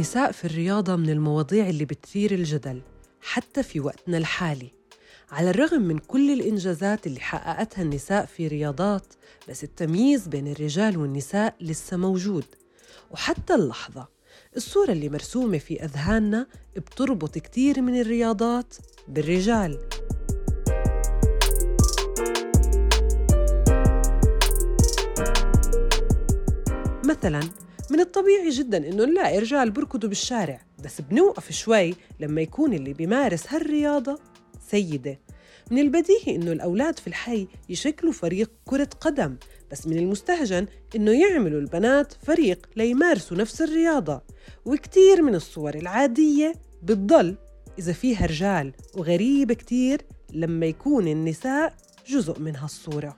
النساء في الرياضة من المواضيع اللي بتثير الجدل حتى في وقتنا الحالي. على الرغم من كل الإنجازات اللي حققتها النساء في رياضات بس التمييز بين الرجال والنساء لسه موجود. وحتى اللحظة الصورة اللي مرسومة في أذهاننا بتربط كتير من الرياضات بالرجال. مثلاً من الطبيعي جدا إنه نلاقي رجال بركضوا بالشارع. بس بنوقف شوي لما يكون اللي بيمارس هالرياضة سيدة. من البديهي إنه الأولاد في الحي يشكلوا فريق كرة قدم. بس من المستهجن إنه يعملوا البنات فريق ليمارسوا نفس الرياضة. وكتير من الصور العادية بتضل إذا فيها رجال. وغريبة كتير لما يكون النساء جزء من هالصورة.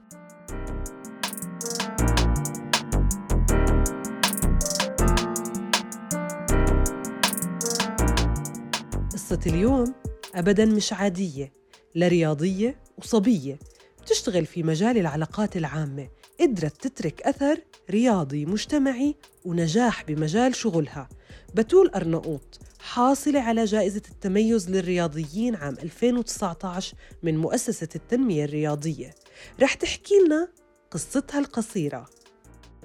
قصة اليوم أبداً مش عادية لا رياضية وصبية. بتشتغل في مجال العلاقات العامة قدرت تترك أثر رياضي مجتمعي ونجاح بمجال شغلها. بتول أرناؤوط حاصلة على جائزة التميز للرياضيين عام 2019 من مؤسسة التنمية الرياضية. رح تحكي لنا قصتها القصيرة.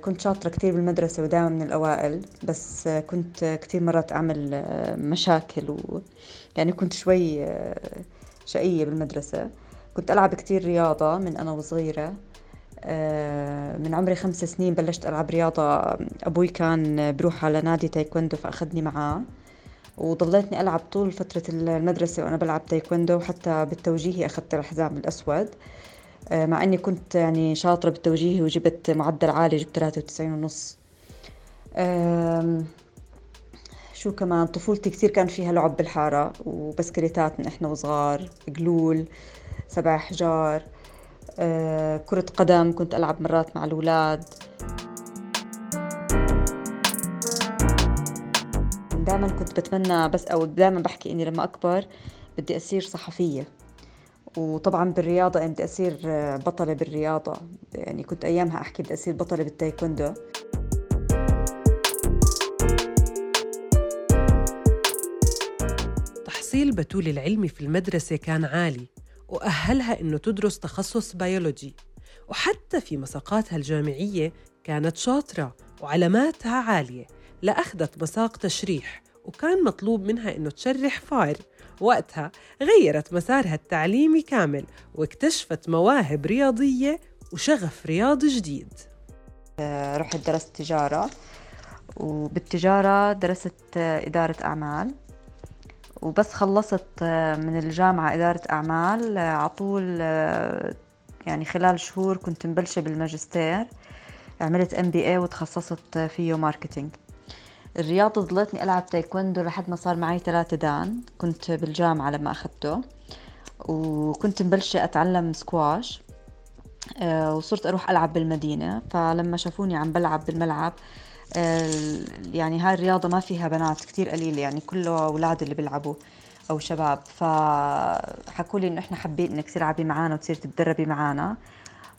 كنت شاطرة كتير بالمدرسة ودائما من الأوائل بس كنت كتير مرات أعمل مشاكل و يعني كنت شوي شقية بالمدرسة. كنت ألعب كتير رياضة من أنا وصغيرة. من عمري خمس سنين بلشت ألعب رياضة. أبوي كان بروح على نادي تايكوندو فأخذني معاه. وضليتني ألعب طول فترة المدرسة وأنا بلعب تايكوندو وحتى بالتوجيهي أخذت الحزام الأسود. مع أني كنت يعني شاطرة بالتوجيهي وجبت معدل عالي جبت 93 ونص. شو كمان؟ طفولتي كثير كان فيها لعب بالحارة وبسكليتات من إحنا وصغار قلول سبع حجار آه، كرة قدم كنت ألعب مرات مع الأولاد. دائما كنت بتمنى بس أو دائما بحكي إني لما أكبر بدي أصير صحفية. وطبعا بالرياضة بدي أصير بطلة بالرياضة. يعني كنت أيامها أحكي بدي أصير بطلة بالتايكوندو. تحصيل بتول العلمي في المدرسة كان عالي وأهلها إنه تدرس تخصص بيولوجي. وحتى في مساقاتها الجامعية كانت شاطرة وعلاماتها عالية لأخذت مساق تشريح. وكان مطلوب منها إنه تشرح فار وقتها غيرت مسارها التعليمي كامل واكتشفت مواهب رياضية وشغف رياضي جديد. رحت درست تجارة وبالتجارة درست إدارة أعمال. وبس خلصت آه، من الجامعة إدارة أعمال آه، على طول آه، يعني خلال شهور كنت مبلشة بالماجستير. عملت MBA وتخصصت في marketing الرياضة ضليتني ألعب تايكوندو لحد ما صار معي ثلاثة دان كنت بالجامعة لما أخذته. وكنت مبلشة أتعلم سكواش وصرت أروح ألعب بالمدينة. فلما شافوني عم بلعب بالملعب يعني هاي الرياضة ما فيها بنات كتير قليل يعني كله أولاد اللي بيلعبوا أو شباب. فحكوا لي إنه إحنا حابين إنك تلعبي معنا وتصير تتدربي معنا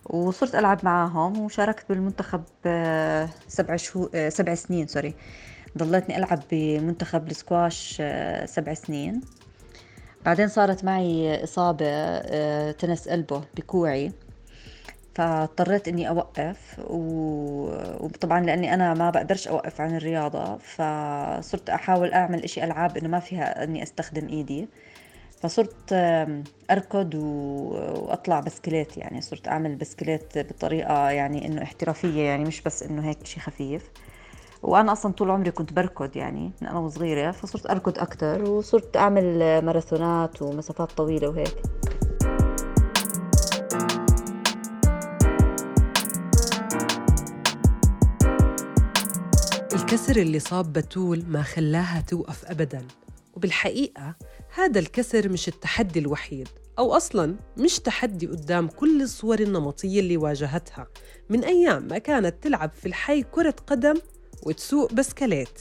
وصرت ألعب معاهم وشاركت بالمنتخب آه، سبع شهور آه، سبع سنين sorry ضليتني ألعب بمنتخب السكواش آه، سبع سنين. بعدين صارت معي إصابة tennis elbow بكوعي. فاضطريت إني أوقف وطبعا لأني أنا ما بقدرش أوقف عن الرياضة فصرت أحاول أعمل إشي ألعاب إنه ما فيها إني أستخدم إيدي. فصرت أركض وأطلع بسكليت يعني صرت أعمل بسكليت بطريقة يعني إنه احترافية يعني مش بس إنه هيك شيء خفيف. وأنا أصلا طول عمري كنت بركض يعني من أنا وصغيرة فصرت أركض أكثر وصرت أعمل ماراثونات ومسافات طويلة وهيك. الكسر اللي صاب بتول ما خلاها توقف أبداً وبالحقيقة هذا الكسر مش التحدي الوحيد أو أصلاً مش تحدي قدام كل الصور النمطية اللي واجهتها. من أيام ما كانت تلعب في الحي كرة قدم وتسوق بسكليت.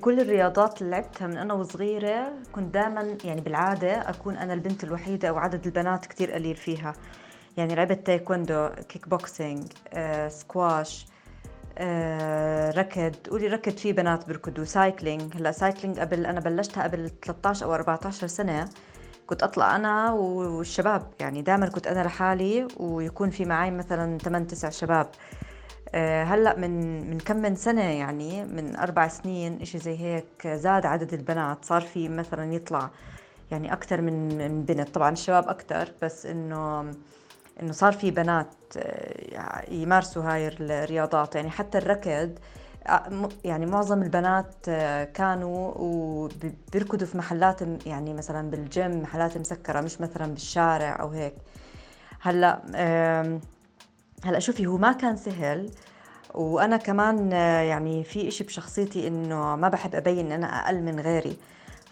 كل الرياضات اللي لعبتها من أنا وصغيرة كنت دائما يعني بالعادة أكون أنا البنت الوحيدة أو عدد البنات كتير قليل فيها. يعني لعبت تايكوندو كيك بوكسينج آه، سكواش آه، ركض. قولي ركض في بنات بيركضوا cycling. هلا cycling قبل أنا بلشتها قبل 13 أو 14 سنة. كنت أطلع أنا والشباب. يعني دائما كنت أنا لحالي ويكون في معي مثلا 8 9 شباب. آه، هلأ من من كم من سنة يعني من أربع سنين إشي زي هيك زاد عدد البنات. صار في مثلا يطلع يعني أكثر من بنت. طبعا الشباب أكثر بس انه إنه صار في بنات آه، يمارسوا هاي الرياضات. يعني حتى الركض آه، يعني معظم البنات آه، كانوا وبيركضوا في محلات يعني مثلا بالجيم محلات مسكرة مش مثلا بالشارع أو هيك. هلأ هلأ شوفي هو ما كان سهل وأنا كمان يعني في إشي بشخصيتي إنه ما بحب أبين إن أنا أقل من غيري.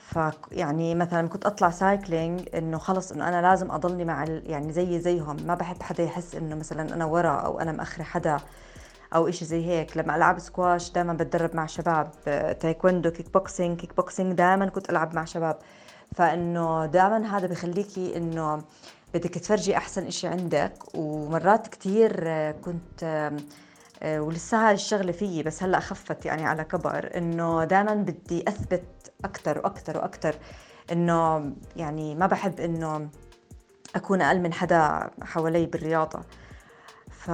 ف يعني مثلا كنت أطلع cycling إنه خلص إنه أنا لازم أضلني مع يعني زي زيهم. ما بحب حدا يحس إنه مثلا أنا ورا أو أنا مأخرة حدا أو إشي زي هيك. لما ألعب سكواش دائما بتدرب مع شباب تايكوندو kickboxing kickboxing دائما كنت ألعب مع شباب. فإنه دائما هذا بخليكي إنه بدك تفرجي أحسن إشي عندك. ومرات كثير كنت آه، ولسه هاي الشغلة فيي بس هلأ خفت يعني على كبر إنه دائما بدي أثبت أكثر وأكثر وأكثر إنه يعني ما بحب إنه أكون أقل من حدا حوالي بالرياضة. ف...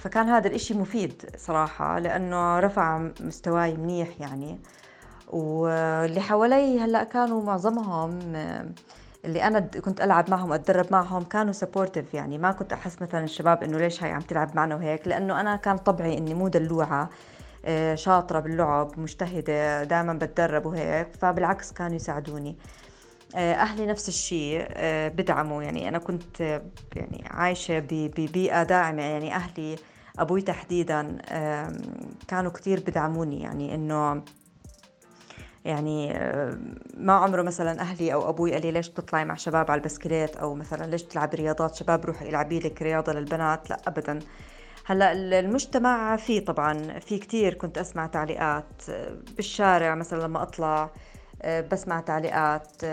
فكان هذا الإشي مفيد صراحة لأنه رفع مستواي منيح يعني. واللي حوالي هلأ كانوا معظمهم اللي أنا كنت ألعب معهم وأتدرب معهم كانوا سبورتيف يعني. ما كنت أحس مثلا الشباب إنه ليش هاي عم تلعب معنا وهيك لأنه أنا كان طبعي إني مو دلوعة آه، شاطرة باللعب مجتهدة دائما بتدرب وهيك فبالعكس كانوا يساعدوني. آه، أهلي نفس الشيء آه، بدعموا يعني. أنا كنت يعني عايشة ببيئة داعمة يعني. أهلي أبوي تحديدا كانوا كثير بدعموني يعني. إنه يعني آه، ما عمره مثلا أهلي أو أبوي قال لي ليش تطلعي مع شباب على البسكليت؟ أو مثلا ليش تلعبي رياضات؟ شباب روحي العبي لك رياضة للبنات؟ لا ابدا. هلأ المجتمع في طبعا في كثير كنت أسمع تعليقات آه، بالشارع مثلا لما أطلع آه، بسمع تعليقات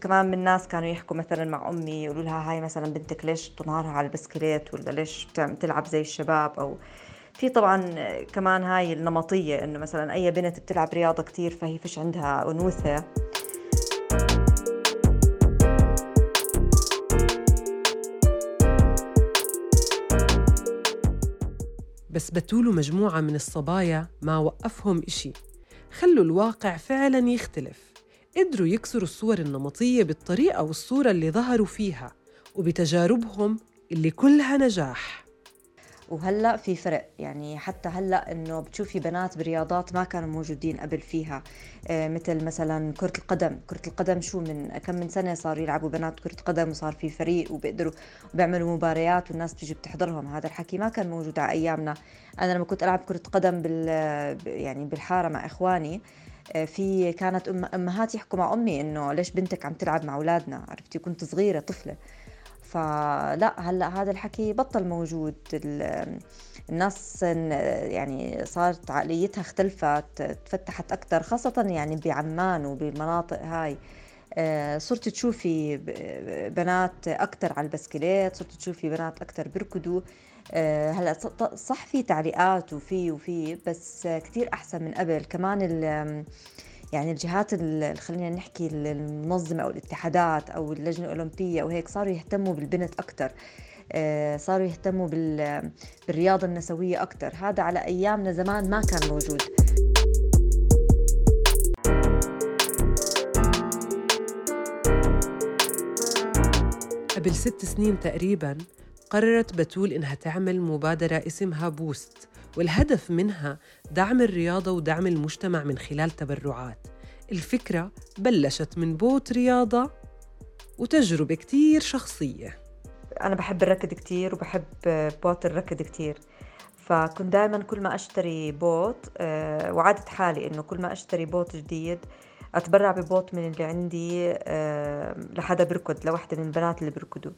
كمان من ناس كانوا يحكوا مثلا مع أمي يقولوا لها هاي مثلا بنتك ليش تنهارها على البسكليت؟ ولا ليش تلعب زي الشباب؟ أو في طبعا كمان هاي النمطية إنه مثلا أي بنت بتلعب رياضة كتير فهي فيش عندها أنوثة. بس بتول مجموعة من الصبايا ما وقفهم إشي. خلوا الواقع فعلا يختلف. قدروا يكسروا الصور النمطية بالطريقة والصورة اللي ظهروا فيها وبتجاربهم اللي كلها نجاح. وهلأ في فرق. يعني حتى هلأ إنه بتشوفي بنات برياضات ما كانوا موجودين قبل فيها. آه مثل مثلا كرة القدم، كرة القدم شو من كم من سنة صاروا يلعبوا بنات كرة قدم وصار في فريق وبيقدروا وبيعملوا مباريات والناس بتيجي بتحضرهم، هذا الحكي ما كان موجود على أيامنا، أنا لما كنت ألعب كرة قدم بال يعني بالحارة مع إخواني آه، في كانت أمهات يحكوا مع أمي إنه ليش بنتك عم تلعب مع أولادنا؟ عرفتي؟ كنت صغيرة طفلة. فلا هلأ هذا الحكي بطل موجود. الناس يعني صارت عقليتها اختلفت تفتحت أكثر خاصة يعني بعمان وبالمناطق هاي. آه، صرت تشوفي بنات أكثر على البسكليت صرت تشوفي بنات أكثر بيركضوا آه، هلأ صح في تعليقات وفي وفي بس كثير أحسن من قبل. كمان يعني الجهات خلينا نحكي المنظمة أو الاتحادات أو اللجنة الأولمبية وهيك صاروا يهتموا بالبنت أكثر آه، صاروا يهتموا بالرياضة النسوية أكثر هذا على أيامنا زمان ما كان موجود. قبل ست سنين تقريبا قررت بتول إنها تعمل مبادرة اسمها بوست والهدف منها دعم الرياضة ودعم المجتمع من خلال تبرعات. الفكرة بلشت من بوت رياضة وتجربة كتير شخصية. أنا بحب الركض كتير وبحب بوت الركض كتير. فكنت دائما كل ما أشتري بوت آه، وعدت حالي إنه كل ما أشتري بوت جديد أتبرع ببوت من اللي عندي آه، لحدا بركض لوحدة من البنات اللي بركضوا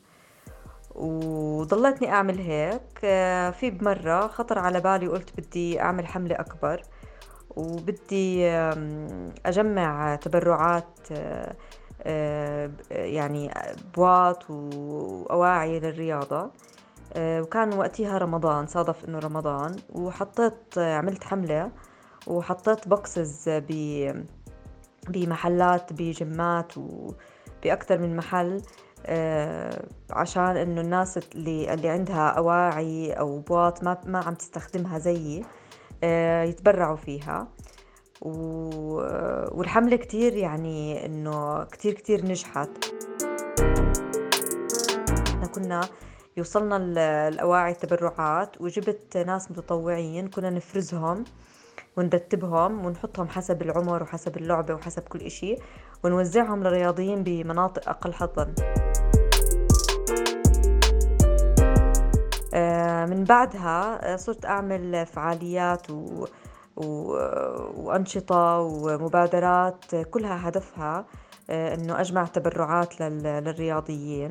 وضلتني أعمل هيك. آه، في بمرة خطر على بالي وقلت بدي أعمل حملة أكبر وبدي أجمع تبرعات آه، آه، يعني بواط وأواعي للرياضة. وكان وقتها رمضان صادف إنه رمضان وحطيت عملت حملة وحطيت بوكسز بمحلات بجمات وبأكثر من محل. عشان إنه الناس اللي اللي عندها أواعي أو بواط ما ما عم تستخدمها زيي آه، يتبرعوا فيها. والحملة كتير يعني إنه كتير كتير نجحت. إحنا كنا يوصلنا الأواعي التبرعات وجبت ناس متطوعين كنا نفرزهم ونرتبهم ونحطهم حسب العمر وحسب اللعبة وحسب كل إشي ونوزعهم للرياضيين بمناطق أقل حظا. بعدها آه، صرت أعمل فعاليات و... و... وأنشطة ومبادرات كلها هدفها آه، إنه أجمع تبرعات لل... للرياضيين.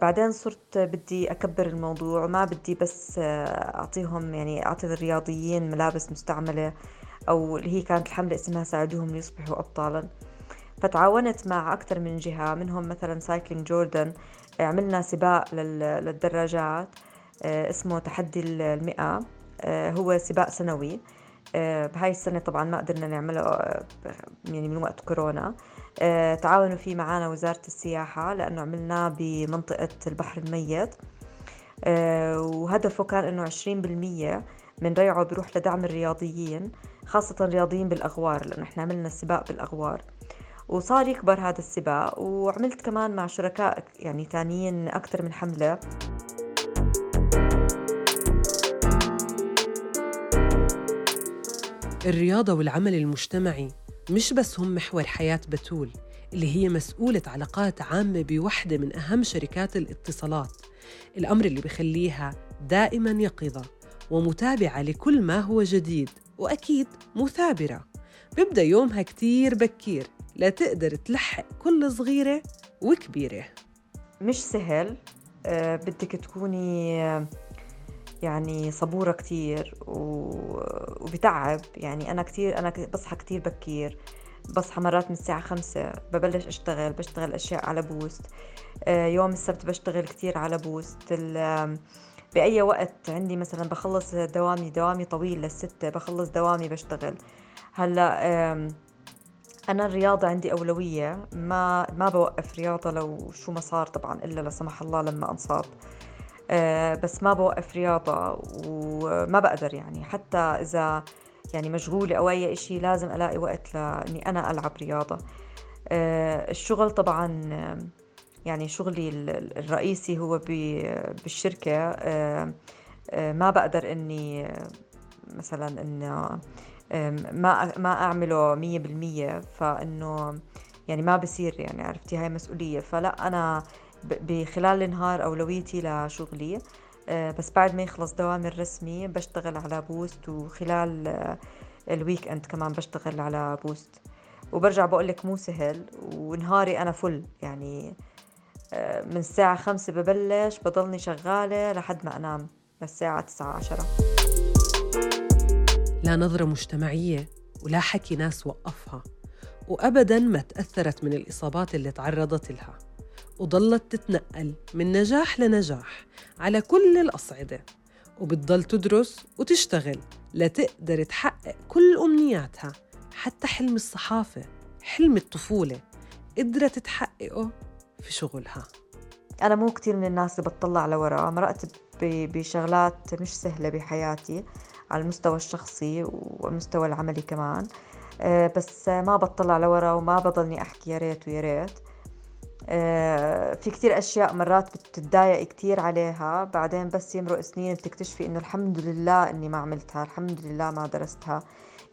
بعدين صرت بدي أكبر الموضوع وما بدي بس أعطيهم يعني أعطي الرياضيين ملابس مستعملة أو اللي هي كانت الحملة اسمها ساعدوهم ليصبحوا أبطالا. فتعاونت مع أكثر من جهة منهم مثلا سايكلينج جوردن عملنا سباق للدراجات. آه، اسمه تحدي المئة آه، هو سباق سنوي. آه، بهاي السنة طبعا ما قدرنا نعمله يعني من وقت كورونا. تعاونوا فيه معنا وزارة السياحة لأنه عملناه بمنطقة البحر الميت. وهدفه كان أنه 20% من ريعه بيروح لدعم الرياضيين خاصة الرياضيين بالأغوار لأنه إحنا عملنا السباق بالأغوار. وصار يكبر هذا السباق وعملت كمان مع شركاء يعني تانيين أكثر من حملة. الرياضة والعمل المجتمعي مش بس هم محور حياة بتول اللي هي مسؤولة علاقات عامة بوحدة من أهم شركات الاتصالات. الأمر اللي بخليها دائما يقظة ومتابعة لكل ما هو جديد وأكيد مثابرة. بيبدأ يومها كتير بكير لتقدر تلحق كل صغيرة وكبيرة. مش سهل أه بدك تكوني يعني صبورة كتير وبتعب. يعني أنا كتير أنا بصحى كتير بكير. بصحى مرات من الساعة خمسة ببلش أشتغل بشتغل أشياء على بوست آه، يوم السبت بشتغل كتير على بوست بأي وقت عندي مثلا بخلص دوامي دوامي طويل للستة بخلص دوامي بشتغل. هلأ أنا الرياضة عندي أولوية. ما ما بوقف رياضة لو شو ما صار طبعا إلا لا سمح الله لما أنصاب. بس ما بوقف رياضة وما بقدر يعني. حتى إذا يعني مشغولة أو أي إشي لازم ألاقي وقت لإني أنا ألعب رياضة. آه، الشغل طبعا يعني شغلي الرئيسي هو بالشركة. آه، ما بقدر إني مثلا إنه ما ما أعمله مية بالمية. فإنه يعني ما بصير يعني عرفتي؟ هاي مسؤولية. فلا أنا بخلال النهار أولويتي لشغلي. آه، بس بعد ما يخلص دوامي الرسمي بشتغل على بوست وخلال آه، ال weekend كمان بشتغل على بوست. وبرجع بقول لك مو سهل ونهاري أنا فل يعني آه، من الساعة خمسة ببلش بضلني شغالة لحد ما أنام للساعة تسعة عشرة. لا نظرة مجتمعية ولا حكي ناس وقفها وأبداً ما تأثرت من الإصابات اللي تعرضت لها. وضلت تتنقل من نجاح لنجاح على كل الأصعدة وبتضل تدرس وتشتغل لتقدر تحقق كل أمنياتها حتى حلم الصحافة حلم الطفولة قدرت تحققه في شغلها. أنا مو كتير من الناس اللي بتطلع لورا مرقت بشغلات مش سهلة بحياتي على المستوى الشخصي والمستوى العملي كمان آه، بس ما بطلع لورا وما بضلني أحكي يا ريت ويا ريت. في كتير أشياء مرات بتتضايق كتير عليها. بعدين بس يمرق سنين بتكتشفي إنه الحمد لله إني ما عملتها الحمد لله ما درستها.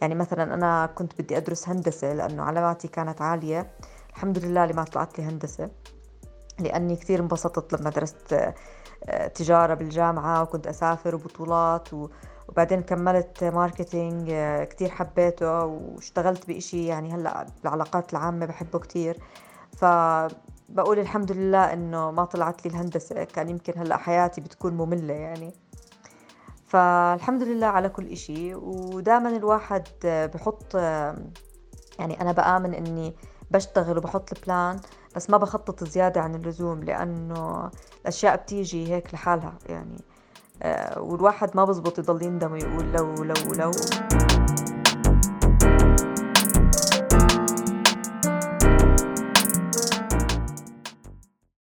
يعني مثلا أنا كنت بدي أدرس هندسة لأنه علاماتي كانت عالية. الحمد لله اللي ما طلعت لي هندسة لأني كتير انبسطت لما درست آه، تجارة بالجامعة وكنت أسافر وبطولات و... وبعدين كملت ماركتينج آه، كتير حبيته واشتغلت بإشي يعني هلأ العلاقات العامة بحبه كتير. ف بقول الحمد لله إنه ما طلعت لي الهندسة كان يمكن هلأ حياتي بتكون مملة يعني. فالحمد لله على كل إشي. ودائما الواحد بحط يعني أنا بآمن إني بشتغل وبحط البلان بس ما بخطط زيادة عن اللزوم لأنه الأشياء بتيجي هيك لحالها يعني. آه، والواحد ما بزبط يضل يندم ويقول لو لو لو.